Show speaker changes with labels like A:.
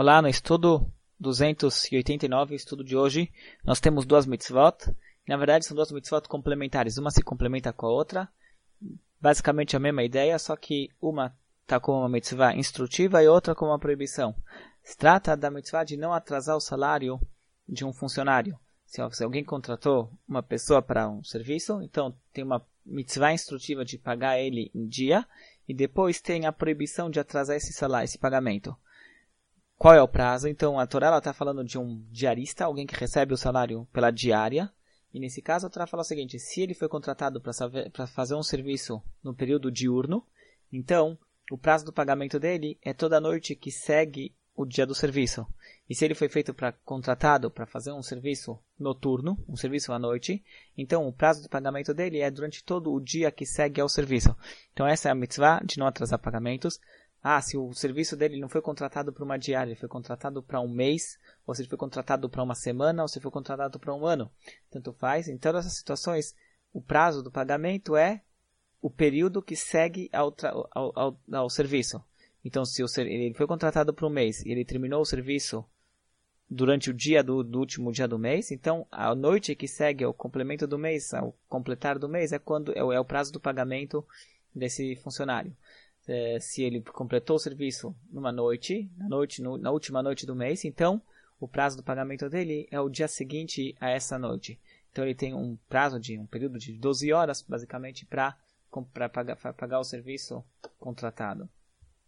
A: Olá, no estudo 289, estudo de hoje, nós temos duas mitzvot. Na verdade, são duas mitzvot complementares. Uma se complementa com a outra. Basicamente a mesma ideia, só que uma está como uma mitzvah instrutiva e outra como uma proibição. Se trata da mitzvah de não atrasar o salário de um funcionário. Se alguém contratou uma pessoa para um serviço, então tem uma mitzvah instrutiva de pagar ele em dia e depois tem a proibição de atrasar esse salário, esse pagamento. Qual é o prazo? Então, a Torá está falando de um diarista, alguém que recebe o salário pela diária. E nesse caso, a Torá fala o seguinte: se ele foi contratado para fazer um serviço no período diurno, então o prazo do pagamento dele é toda noite que segue o dia do serviço. E se ele foi feito para contratado para fazer um serviço noturno, um serviço à noite, então o prazo do pagamento dele é durante todo o dia que segue ao serviço. Então essa é a mitzvah de não atrasar pagamentos. Ah, se o serviço dele não foi contratado para uma diária, ele foi contratado para um mês, ou se ele foi contratado para uma semana, ou se foi contratado para um ano. Tanto faz. Em todas essas situações, o prazo do pagamento é o período que segue ao, ao, ao, ao serviço. Então, se o, ele foi contratado por um mês e ele terminou o serviço durante o dia do, do, último dia do mês, então a noite que segue o complemento do mês, ao completar do mês, é quando é, é o prazo do pagamento desse funcionário é, se ele completou o serviço numa noite, na, noite no, na última noite do mês, então o prazo do pagamento dele é o dia seguinte a essa noite. Então ele tem um prazo de um período de 12 horas, basicamente, para pagar, pagar o serviço contratado.